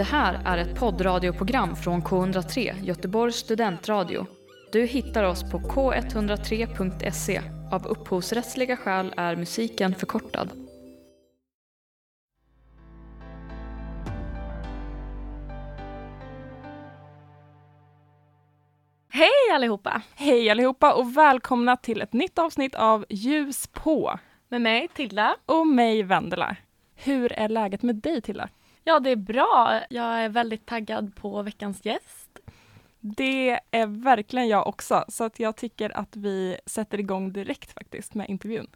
Det här är ett poddradioprogram från K103, Göteborgs studentradio. Du hittar oss på k103.se. Av upphovsrättsliga skäl är musiken förkortad. Hej allihopa! Hej allihopa och välkomna till ett nytt avsnitt av Ljus på. Med mig Tilda. Och mig Vendela. Hur är läget med dig Tilda? Ja, det är bra. Jag är väldigt taggad på veckans gäst. Det är verkligen jag också, så att jag tycker att vi sätter igång direkt faktiskt med intervjun.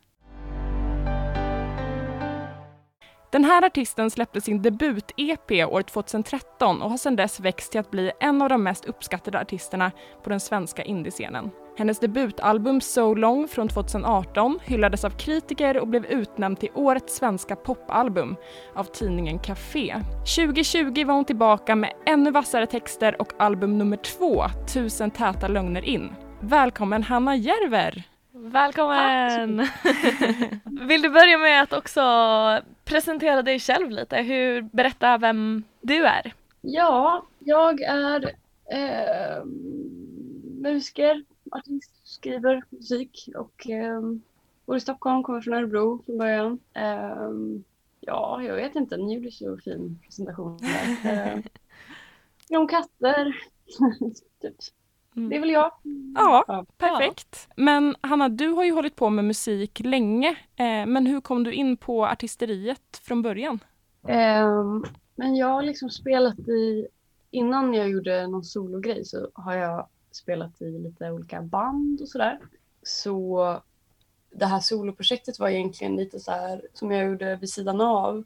Den här artisten släppte sin debut-EP år 2013 och har sedan dess växt till att bli en av de mest uppskattade artisterna på den svenska indiescenen. Hennes debutalbum So Long från 2018 hyllades av kritiker och blev utnämnd till årets svenska popalbum av tidningen Café. 2020 var hon tillbaka med ännu vassare texter och album nummer två, Tusen täta lögner in. Välkommen Hanna Järver! Välkommen! Vill du börja med att också presentera dig själv lite? Hur, berätta vem du är. Ja, jag är eh, musiker, artist, skriver musik och eh, bor i Stockholm, kommer från Örebro från början. Eh, ja, jag vet inte, ni gjorde så fin presentation där. Eh, om katter, typ. Mm. Det är väl jag. Ja, ja, perfekt. Men Hanna, du har ju hållit på med musik länge. Eh, men hur kom du in på artisteriet från början? Eh, men jag har liksom spelat i, innan jag gjorde någon sologrej så har jag spelat i lite olika band och sådär. Så det här soloprojektet var egentligen lite så här som jag gjorde vid sidan av.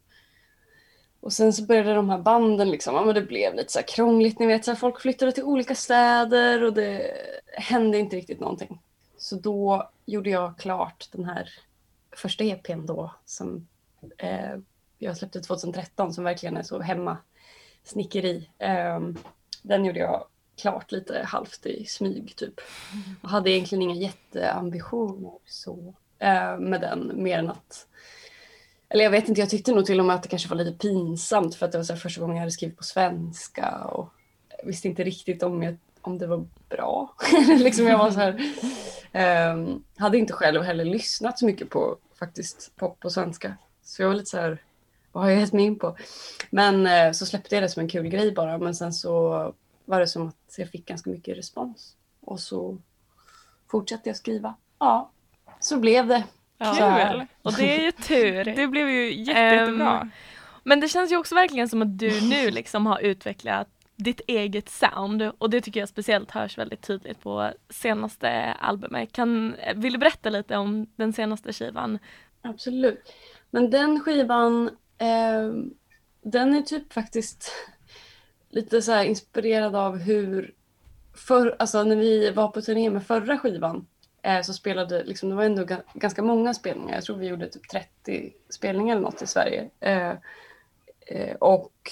Och sen så började de här banden liksom, ja men det blev lite så här krångligt, ni vet så här, folk flyttade till olika städer och det hände inte riktigt någonting. Så då gjorde jag klart den här första EPn då som eh, jag släppte 2013 som verkligen är så hemma snickeri. Eh, den gjorde jag klart lite halvt i smyg typ. Och hade egentligen inga jätteambitioner så eh, med den mer än att eller jag vet inte, jag tyckte nog till och med att det kanske var lite pinsamt för att det var så första gången jag hade skrivit på svenska och jag visste inte riktigt om, jag, om det var bra. liksom jag var så här, um, hade inte själv heller lyssnat så mycket på faktiskt pop på svenska. Så jag var lite så här, vad har jag gett mig in på? Men uh, så släppte jag det som en kul grej bara, men sen så var det som att jag fick ganska mycket respons. Och så fortsatte jag skriva. Ja, så blev det. Kul! Och det är ju tur. det blev ju jätte, jättebra. Um, men det känns ju också verkligen som att du nu liksom har utvecklat ditt eget sound och det tycker jag speciellt hörs väldigt tydligt på senaste albumet. Kan, vill du berätta lite om den senaste skivan? Absolut. Men den skivan, eh, den är typ faktiskt lite så inspirerad av hur, för, alltså när vi var på turné med förra skivan eh, så spelade, liksom, det var ändå ganska många spelningar. Jag tror vi gjorde typ 30 spelningar eller något i Sverige. Eh, eh, och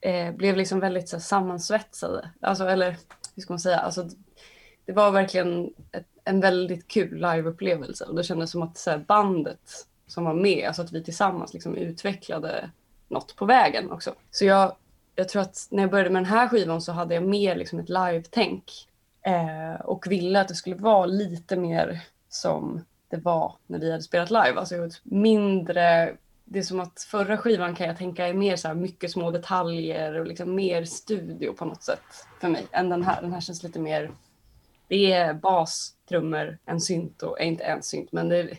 eh, blev liksom väldigt så här, sammansvetsade. Alltså, eller hur ska man säga? Alltså, det var verkligen ett, en väldigt kul liveupplevelse och det kändes som att så här, bandet som var med, alltså att vi tillsammans liksom utvecklade något på vägen också. Så jag, jag tror att när jag började med den här skivan så hade jag mer liksom ett live-tänk Eh, och ville att det skulle vara lite mer som det var när vi hade spelat live. Alltså mindre, det är som att förra skivan kan jag tänka är mer så här mycket små detaljer och liksom mer studio på något sätt för mig än den här. Den här känns lite mer, det är bas, trummor, en synt och inte en synt men det är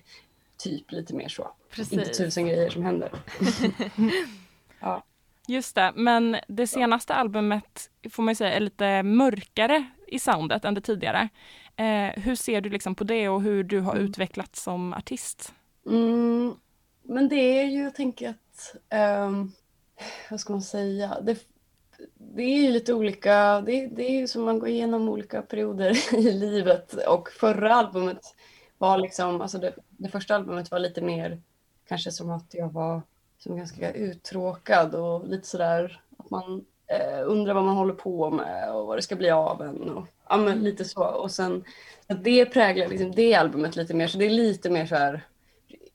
typ lite mer så. Precis. Inte tusen grejer som händer. ja. Just det, men det senaste albumet får man säga är lite mörkare i soundet än det tidigare. Eh, hur ser du liksom på det och hur du har mm. utvecklats som artist? Mm, men det är ju, jag tänker att, um, vad ska man säga, det, det är ju lite olika, det, det är ju som man går igenom olika perioder i livet och förra albumet var liksom, alltså det, det första albumet var lite mer kanske som att jag var som ganska uttråkad och lite sådär att man eh, undrar vad man håller på med och vad det ska bli av en. Och, ja, men lite så. Och sen det präglar liksom det albumet lite mer, så det är lite mer så här,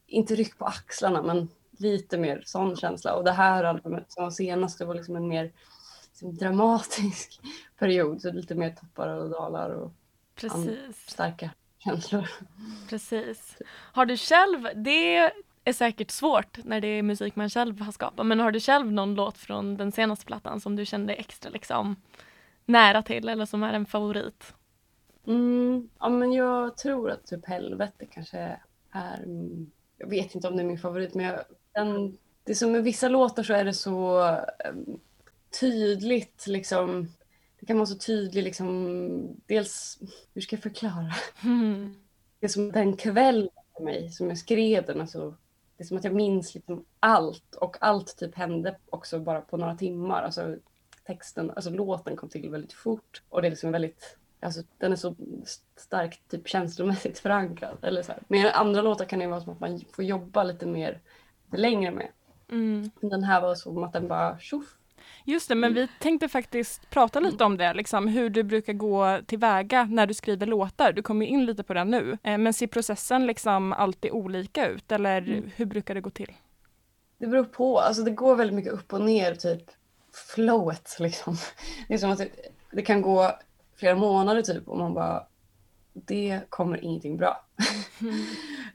inte ryck på axlarna, men lite mer sån känsla. Och det här albumet som var senast, det var liksom en mer liksom, dramatisk period. Så lite mer toppar och dalar och Precis. starka känslor. Precis. Har du själv, det är säkert svårt när det är musik man själv har skapat, men har du själv någon låt från den senaste plattan som du kände extra liksom nära till eller som är en favorit? Mm, ja, men jag tror att typ Helvete kanske är... mm, Jag vet inte om det är min favorit, men jag, den, det är som med vissa låtar så är det så em, tydligt liksom. Det kan vara så tydligt liksom. Dels, hur ska jag förklara? Det är som den kvällen för mig som jag skrev den. Alltså, det är som att jag minns liksom allt och allt typ hände också bara på några timmar. Alltså, texten, alltså låten kom till väldigt fort och det är liksom väldigt, alltså den är så starkt typ känslomässigt förankrad. Eller så här. Med andra låtar kan det vara som att man får jobba lite mer längre med. Mm. Den här var som att den bara tjoff. Just det, men vi tänkte faktiskt prata lite om det, liksom, hur du brukar gå tillväga när du skriver låtar. Du kommer in lite på det nu. Eh, men ser processen liksom alltid olika ut eller Mm. hur brukar det gå till? Det beror på, alltså det går väldigt mycket upp och ner typ flowet liksom. Det är som att det, det kan gå flera månader typ och man bara det kommer ingenting bra.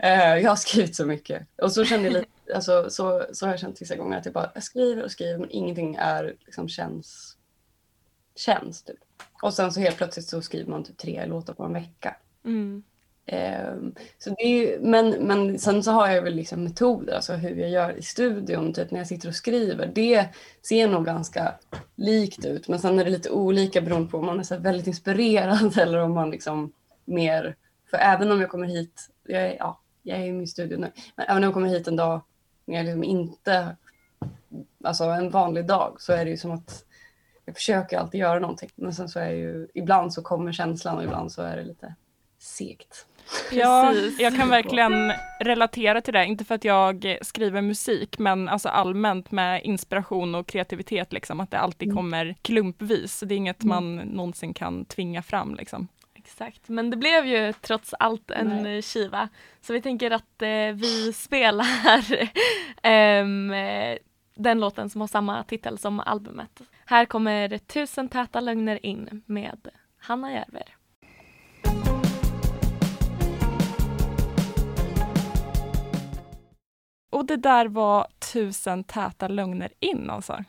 Eh, jag har skrivit så mycket. Och så kände jag lite, alltså, så, så har jag känt vissa gånger att jag bara jag skriver och skriver men ingenting är liksom känns känns typ. Och sen så helt plötsligt så skriver man typ tre låtar på en vecka. Mm. Ehm, så det är men, men sen så har jag väl liksom metoder, alltså hur jag gör i studion, typ när jag sitter och skriver. Det ser nog ganska likt ut, men sen är det lite olika beroende på om man är så väldigt inspirerad eller om man liksom mer... För även om jag kommer hit, jag är, ja, jag är i min studio nu, men även om jag kommer hit en dag när jag liksom inte, alltså en vanlig dag, så är det ju som att jag försöker alltid göra någonting. Men sen så är ju, ibland så kommer känslan och ibland så är det lite segt. Ja, Precis. jag kan verkligen relatera till det. Inte för att jag skriver musik, men alltså allmänt med inspiration och kreativitet, liksom, att det alltid Mm. kommer klumpvis. Det är inget Mm. man någonsin kan tvinga fram. Liksom. Exakt, men det blev ju trots allt en Nej. eh, skiva. Så vi tänker att eh, vi spelar ehm, eh, den låten som har samma titel som albumet. Här kommer Tusen täta lögner in med Hanna Järver. Och det där var tusen täta lögner in alltså.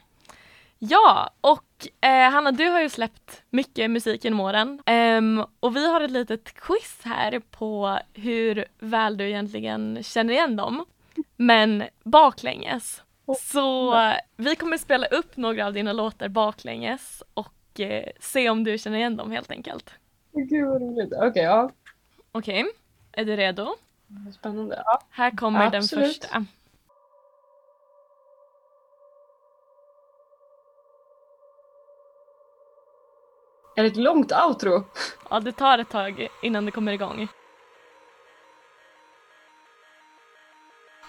Ja, och eh, Hanna du har ju släppt mycket musik genom åren Ehm, och vi har ett litet quiz här på hur väl du egentligen känner igen dem. Men baklänges. Så vi kommer spela upp några av dina låtar baklänges och eh, se om du känner igen dem helt enkelt. Gud vad roligt. Okej, ja. Okej, är du redo? Spännande. Ja. Här kommer den Absolut. första. Är det ett långt outro? Ja, det tar ett tag innan det kommer igång.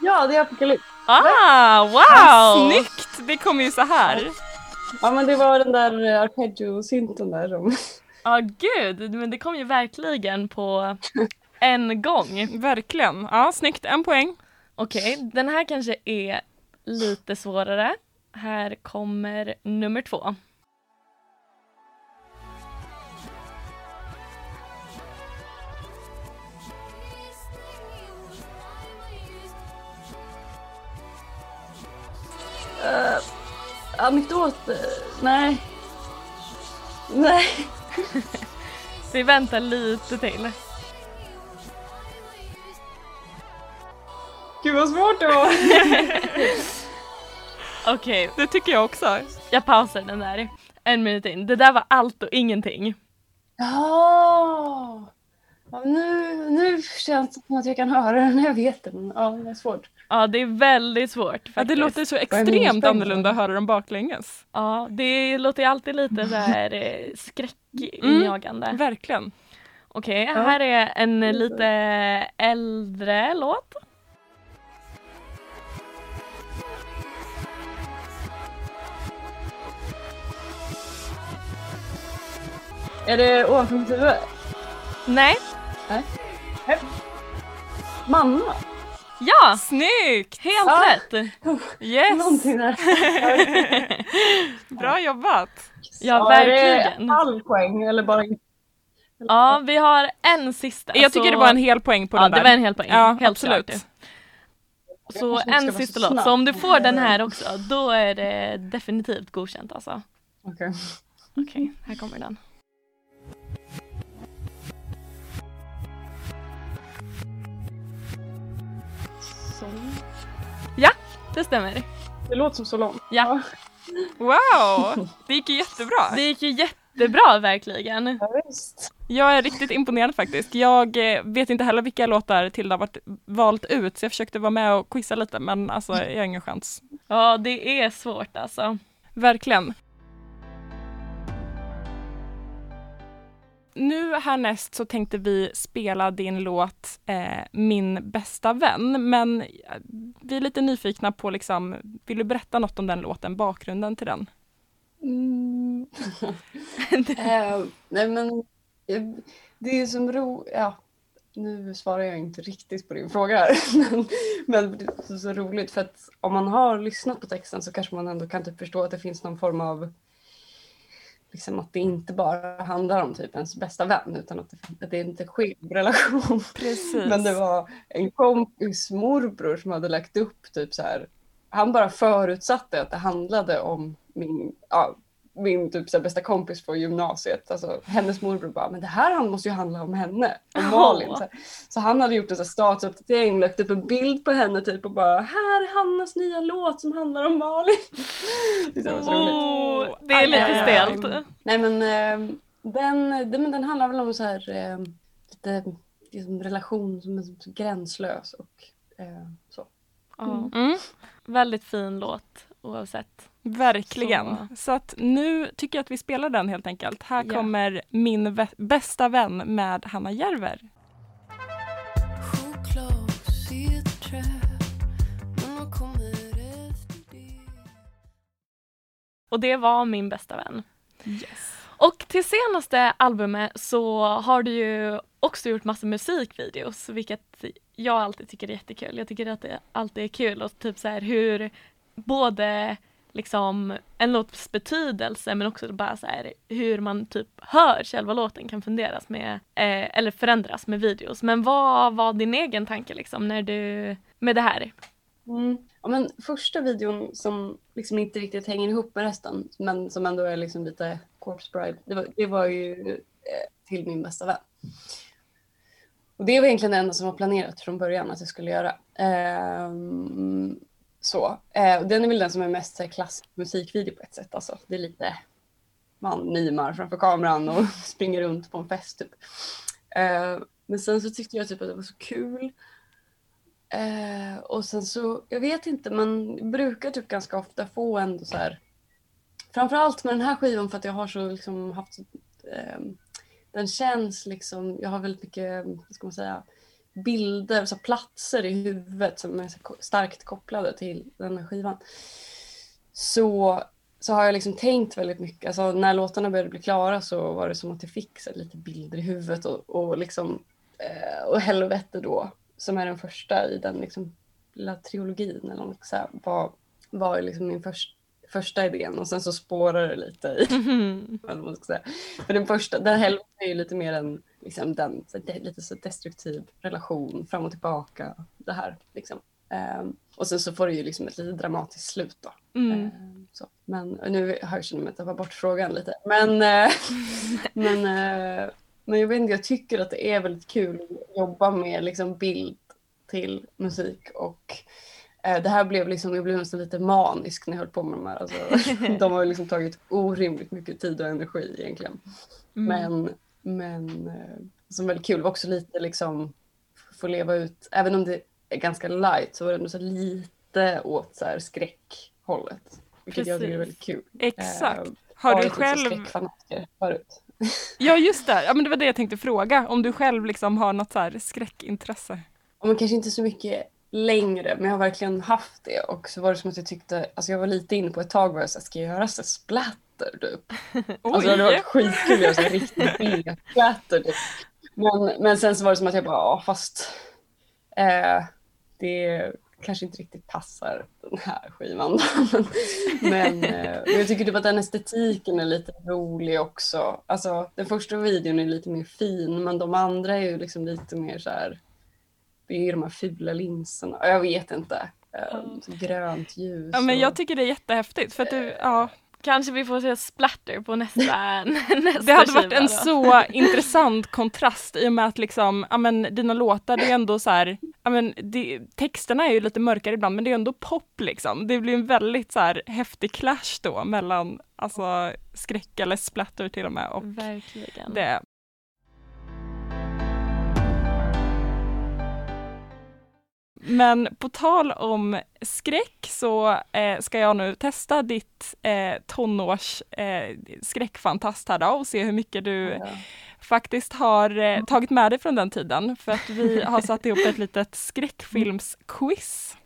Ja, det är Apocalypse. Ah, wow! Ah, snyggt! Det kommer ju så här. Ja, men det var den där eh, arpeggio-synten där som... Ja, gud, men det kom ju verkligen på en gång. Verkligen. Ja, snyggt. En poäng. Okej, den här kanske är lite svårare. Här kommer nummer två. Uh, anekdot? eh, nej. Nej. Vi väntar lite till. Gud vad svårt det var. Okej, Det tycker jag också. jag pausar den där. En minut in. Det där var allt och ingenting. Ja. Ja nu, nu känns det som att jag kan höra den. Jag vet den. Ja, det är svårt. Ja, det är väldigt svårt faktiskt. Ja, det låter så extremt annorlunda att höra dem baklänges. Ja, det låter ju alltid lite så här eh, skräckinjagande. Verkligen. Okej, Ja. här är en lite äldre låt. Är det ovanför mitt huvud? Nej, Mamma? Ja! Snyggt! Helt Ah. rätt! Yes! Någonting där. Bra jobbat! Ja, Är det verkligen. halv poäng eller bara Ja, vi har en sista. Jag tycker så... det var en hel poäng på Ja, den där. det var en hel poäng. Ja, Helt absolut. klart. Så en sista så låt. Så om du får den här också, då är det definitivt godkänt alltså. Okej. Okej, här kommer den. Så. Det stämmer. Det låter som så långt. Ja. Wow! Det gick ju jättebra. Det gick ju jättebra verkligen. Ja, visst. Jag är riktigt imponerad faktiskt. Jag eh, vet inte heller vilka låtar Tilda har valt ut, så jag försökte vara med och quizza lite, men alltså jag har ingen chans. Ja, det är svårt alltså. Verkligen. Nu härnäst så tänkte vi spela din låt eh, Min bästa vän, men eh, vi är lite nyfikna på liksom, vill du berätta något om den låten, bakgrunden till den? Mm. Eh, nej men eh, det är som ro... Ja, nu svarar jag inte riktigt på din fråga här. men, men det är så roligt för att om man har lyssnat på texten så kanske man ändå kan typ förstå att det finns någon form av liksom att det inte bara handlar om typ ens bästa vän utan att det, att det är inte är en relation. Precis. Men det var en kompis morbror som hade lagt upp typ så här. Han bara förutsatte att det handlade om min, ja, min typ så bästa kompis på gymnasiet. Alltså hennes morbror bara, men det här han måste ju handla om henne. Om Malin. Så, så han hade gjort en så statusuppdatering, lagt upp en bild på henne typ och bara, här är Hannas nya låt som handlar om Malin. Det var så roligt. Oh, det är lite Aj, stelt. Nej men eh, den, den, men den handlar väl om så här eh, lite liksom, relation som är gränslös och eh, så. Ja. Mm, Väldigt fin låt oavsett. verkligen. Så. att nu tycker jag att vi spelar den helt enkelt. Här Ja. kommer Min vä- bästa vän med Hanna Järver. Och det var min bästa vän. Yes. Och till senaste albumet så har du ju också gjort massa musikvideos, vilket jag alltid tycker är jättekul. Jag tycker att det alltid är kul och typ så här hur både liksom en låts betydelse men också bara så här hur man typ hör själva låten kan funderas med eh, eller förändras med videos. Men vad var din egen tanke liksom när du med det här? Mm. Ja, men första videon som liksom inte riktigt hänger ihop med resten men som ändå är liksom lite Corpse Bride, det var, det var ju eh, till min bästa vän. Och det var egentligen det enda som var planerat från början att jag skulle göra. Ehm, så. Eh, och den är väl den som är mest här, klassisk musikvideo på ett sätt. Alltså, det är lite man mimar framför kameran och springer runt på en fest typ. Eh, men sen så tyckte jag typ att det var så kul Eh, och sen så, jag vet inte, man brukar typ ganska ofta få ändå så här. Framförallt med den här skivan för att jag har så liksom haft, eh, den känns liksom, jag har väldigt mycket, vad ska man säga, bilder, så här platser i huvudet som är så starkt kopplade till den här skivan. Så, så har jag liksom tänkt väldigt mycket, alltså när låtarna började bli klara så var det som att jag fick så här, lite bilder i huvudet och, och liksom, eh, och Helvete då som är den första i den liksom, lilla trilogin eller man ska säga, var, var liksom min först, första idén och sen så spårar det lite i vad man ska säga. För den första, den helvete är ju lite mer en liksom den, så det lite så destruktiv relation fram och tillbaka. Det här liksom. Ehm, och sen så får det ju liksom ett lite dramatiskt slut då. Mm. Ehm, så. Men nu har jag känner mig var bort frågan lite. Men, eh, men, eh, men jag vet inte, jag tycker att det är väldigt kul att jobba med liksom bild till musik och eh, det här blev liksom, jag blev nästan lite manisk när jag höll på med de här. Alltså, de har liksom tagit orimligt mycket tid och energi egentligen. Mm. Men, men eh, som väldigt kul, det var också lite liksom få leva ut, även om det är ganska light så var det ändå så lite åt så här skräckhållet. Vilket jag tycker är väldigt kul. Exakt. Eh, Har du själv... förut. Ja just det, ja, men det var det jag tänkte fråga. Om du själv liksom har något så här skräckintresse. Och men kanske inte så mycket längre, men jag har verkligen haft det. Och så var det som att jag tyckte, alltså jag var lite inne på ett tag var jag så här, ska jag göra så här splatter typ? Alltså det hade varit skitkul att göra så riktigt B-splatter typ. Men, men sen så var det som att jag bara, ja fast eh, det kanske inte riktigt passar den här skivan. men, eh, men jag tycker typ att den estetiken är lite rolig också. Alltså den första videon är lite mer fin men de andra är ju liksom lite mer så här. Det är ju de här fula linserna. Jag vet inte. Eh, så grönt ljus. Ja, men och- jag tycker det är jättehäftigt för att du, ja, Kanske vi får se splatter på nästa, nästa det hade varit en då. så intressant kontrast i och med att liksom, ja men dina låtar det är ändå så här, ja men det, texterna är ju lite mörkare ibland men det är ändå pop liksom. Det blir en väldigt så här häftig clash då mellan alltså skräck eller splatter till och med och Verkligen. det. Men på tal om skräck så eh, ska jag nu testa ditt eh, tonårs eh, skräckfantast här då och se hur mycket du Ja. faktiskt har eh, tagit med dig från den tiden. För att vi har satt ihop ett litet skräckfilmsquiz.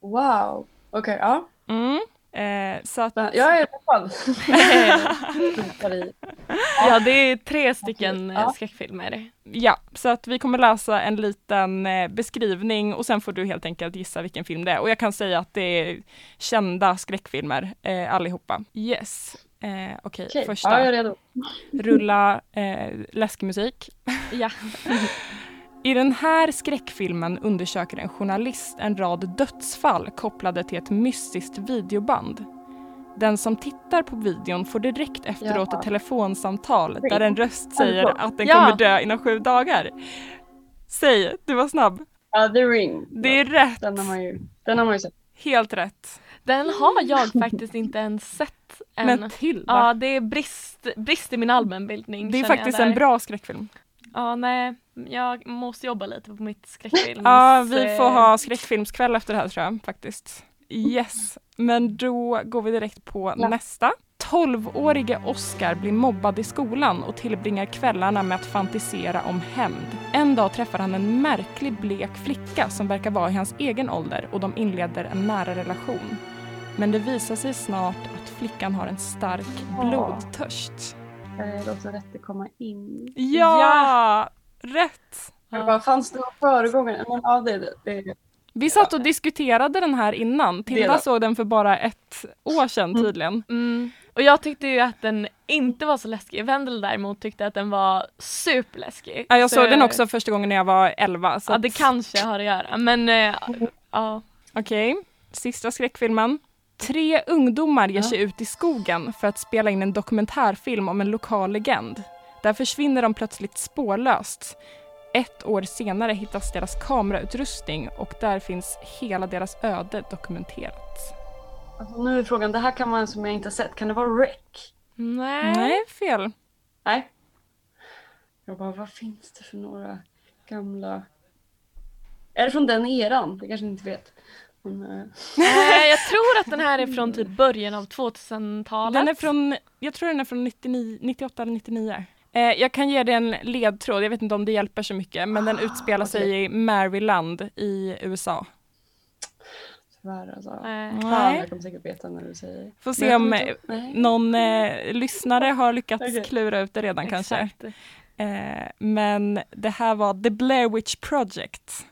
Wow, okej ja. Mm. Eh, så att, Jag är i. Ja det är tre stycken Ja. eh, skräckfilmer. ja, så att vi kommer läsa en liten eh, beskrivning och sen får du helt enkelt gissa vilken film det är. Och jag kan säga att det är kända skräckfilmer eh, allihopa. Yes. Eh, Okej, Okej, första. ja, jag är redo. Rulla eh, läskmusik. Ja. I den här skräckfilmen undersöker en journalist en rad dödsfall kopplade till ett mystiskt videoband. Den som tittar på videon får direkt efteråt Ja. ett telefonsamtal där en röst säger att den Ja. kommer dö inom sju dagar. Säg, du var snabb. Ja, The Ring. Det är rätt. Den har man ju, den har man ju sett. Helt rätt. Den har jag faktiskt inte ens sett än. Men Tilda, Ja det är brist, brist i min allmänbildning. det är faktiskt en bra skräckfilm. Ja nej, jag måste jobba lite på mitt skräckfilms... Ja, vi får eh, ha skräckfilmskväll efter det här tror jag faktiskt. Yes, men då går vi direkt på Ja. nästa. 12-årige Oscar blir mobbad i skolan och tillbringar kvällarna med att fantisera om hämnd. En dag träffar han en märklig blek flicka som verkar vara i hans egen ålder och de inleder en nära relation. Men det visar sig snart att flickan har en stark blodtörst. Eh, Låt rätt komma in. Ja! Rätt! Jag bara, fanns det någon föregångare? Men ja, det det. det. Vi satt och diskuterade den här innan. Tilda såg den för bara ett år sedan tydligen. Mm. Och jag tyckte ju att den inte var så läskig. Vendel däremot tyckte att den var superläskig. Ja, jag Så- såg den också första gången när jag var 11. Så Ja att- det kanske har att göra men eh, ja. Okej, sista skräckfilmen. Tre ungdomar ger sig ut i skogen för att spela in en dokumentärfilm om en lokal legend. Där försvinner de plötsligt spårlöst. Ett år senare hittas deras kamerautrustning och där finns hela deras öde dokumenterat. Alltså, nu är frågan, det här kan vara en som jag inte har sett. Kan det vara Rec? Nej. Nej, fel. Nej. Jag bara, vad finns det för några gamla... Är det från den eran? Det kanske ni inte vet. Eh, Nej, jag tror att den här är från typ början av 2000-talet. Den är från, jag tror den är från 99, 98 eller 99. Eh, jag kan ge dig en ledtråd, jag vet inte om det hjälper så mycket, men den utspelar sig i Maryland i USA. tyvärr alltså. Nej. Fan, Nej. jag kommer säkert veta när du säger. Får se om eh, inte- någon eh, lyssnare har lyckats Okej. klura ut det redan kanske. Exakt. Eh, men det här var The Blair Witch Project.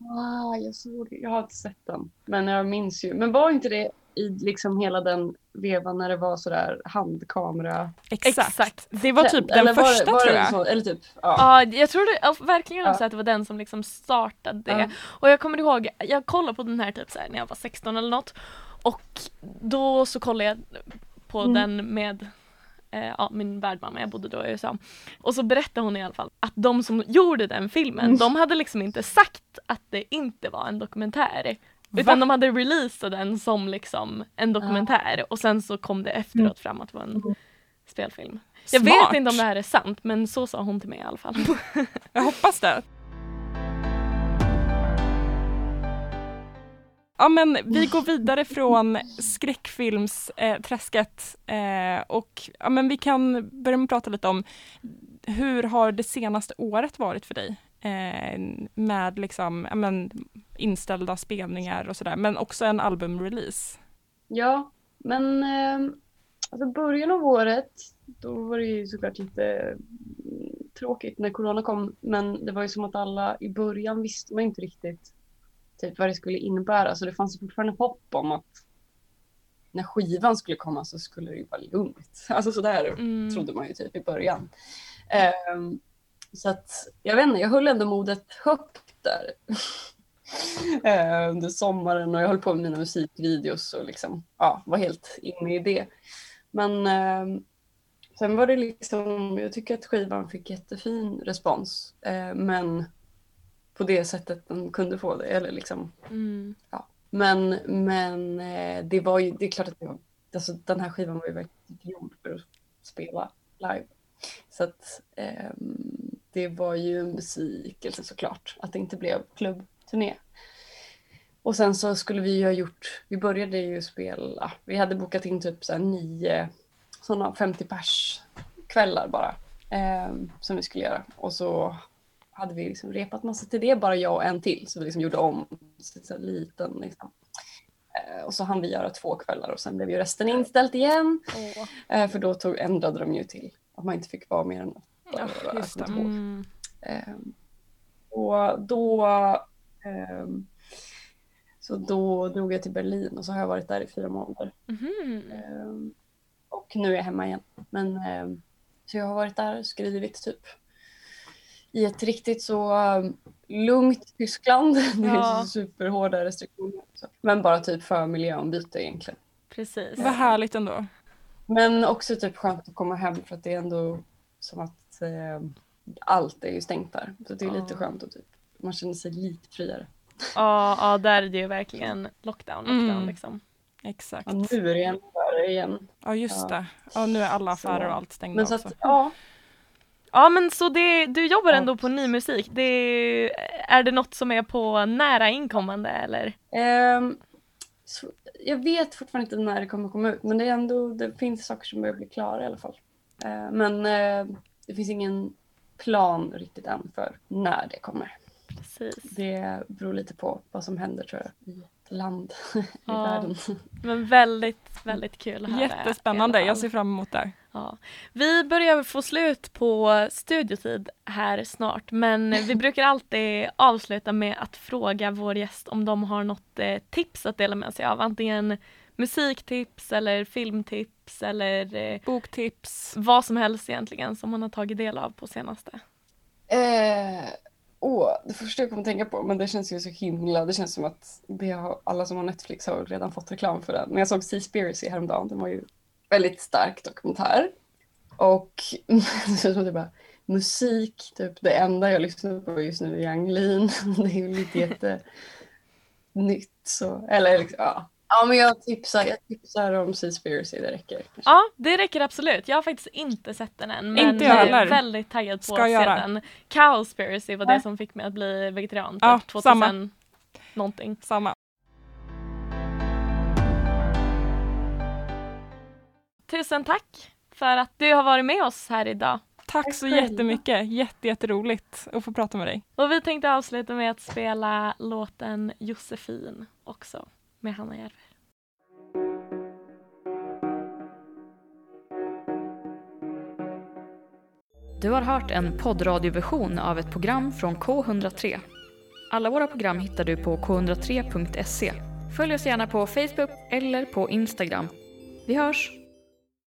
Ah, jag såg Jag har inte sett den. Men jag minns ju. Men var inte det i liksom hela den vevan när det var sådär handkamera? Exakt. Exakt. Det var typ den Eller var det- första var tror jag. Så, eller typ, ja. Ja, jag tror det, ja, verkligen Ja. att det var den som liksom startade det. Ja. Och jag kommer ihåg, jag kollade på den här typ så här när jag var 16 eller något. Och då så kollade jag på Mm. den med eh, ja, min värdmamma, jag bodde då i USA. Och så berättade hon i alla fall att de som gjorde den filmen, Mm. de hade liksom inte sagt att det inte var en dokumentär. Va? Utan de hade releasat den som liksom en dokumentär och sen så kom det efteråt fram att det var en spelfilm. Jag Smart. vet inte om det här är sant men så sa hon till mig i alla fall. Jag hoppas det. Ja men vi går vidare från skräckfilmsträsket eh, och ja, men vi kan börja med att prata lite om hur har det senaste året varit för dig? Eh, med liksom, ja, men, inställda spelningar och sådär men också en albumrelease. Ja, men eh, alltså början av året, då var det ju såklart lite mm, tråkigt när corona kom. Men det var ju som att alla i början visste man inte riktigt. Typ vad det skulle innebära. Så det fanns fortfarande hopp om att när skivan skulle komma så skulle det ju vara lugnt. Alltså sådär Mm. trodde man ju typ i början. Ehm, så att jag vet inte, jag höll ändå modet högt där. Ehm, under sommaren och jag höll på med mina musikvideos och liksom, ja, var helt inne i det. Men ehm, sen var det liksom, jag tycker att skivan fick jättefin respons. Eh, men på det sättet den kunde få det. Eller liksom, Mm. men men eh, det var ju, det är klart att det var, alltså, den här skivan var ju verkligen gjord för att spela live. Så att ehm, det var ju en besvikelse såklart att det inte blev klubbturné. Och sen så skulle vi ju ha gjort, vi började ju spela, vi hade bokat in typ så nio sådana 50 pers kvällar bara ehm, som vi skulle göra. Och så hade vi liksom repat massa till det, bara jag och en till. Så vi liksom gjorde om så så liten. Liksom. Eh, och så hann vi göra två kvällar och sen blev ju resten inställt igen. Eh, för då tog, ändrade de ju till att man inte fick vara mer än åtta. Ja. Mm. Ehm, och då, ehm, så då drog jag till Berlin och så har jag varit där i fyra månader. Ehm, och nu är jag hemma igen. Men, så jag har varit där och skrivit typ i ett riktigt så um, lugnt Tyskland. Det är Ja. superhårda restriktioner. Men bara typ för miljöombyte egentligen. Precis. Vad härligt ändå. Men också typ skönt att komma hem för att det är ändå som att eh, allt är ju stängt där. Så det är lite skönt och typ man känner sig lite friare. Ja, ja, där är det ju verkligen lockdown, lockdown Mm. liksom. Exakt. Ja, nu är det värre igen. Ja just Ja. det. Ja nu är alla affärer och allt stängda Men så också. att, ja. Ja men så det, du jobbar ändå på ny musik. Det, är det något som är på nära inkommande eller? Ehm, så, jag vet fortfarande inte när det kommer komma ut men det är ändå, det finns saker som börjar bli klara i alla fall. Eh, men eh, det finns ingen plan riktigt än för när det kommer. Precis. Det beror lite på vad som händer tror jag i ett land i Ja. världen. Men väldigt, väldigt kul att höra. Jättespännande, jag ser fram emot det. Ja. Vi börjar få slut på studiotid här snart men vi brukar alltid avsluta med att fråga vår gäst om de har något eh, tips att dela med sig av. Antingen musiktips eller filmtips eller eh, Boktips. vad som helst egentligen som man har tagit del av på senaste. Eh, åh, det första jag kommer tänka på, men det känns ju så himla, det känns som att har, alla som har Netflix har redan fått reklam för den. Men jag såg Seaspiracy häromdagen, den var ju väldigt stark dokumentär. Och det känns som att det bara, musik, typ det enda jag lyssnar på just nu är Yang Lean. Det är ju lite jätte nytt så, eller liksom, ja. Ja men jag tipsar, jag tipsar om Seaspiracy, det räcker. Ja, det räcker absolut. Jag har faktiskt inte sett den än men Inte jag är heller. väldigt taggad på Ska att se göra. den. Cowspiracy var det Ja. som fick mig att bli vegetarian Ja, 2000 samma. någonting. Samma. Tusen tack för att du har varit med oss här idag. Tack så jättemycket. Jätte, jätteroligt att få prata med dig. Och vi tänkte avsluta med att spela låten Josefin också med Hanna Järver. Du har hört en poddradioversion av ett program från K103. Alla våra program hittar du på k103.se. Följ oss gärna på Facebook eller på Instagram. Vi hörs!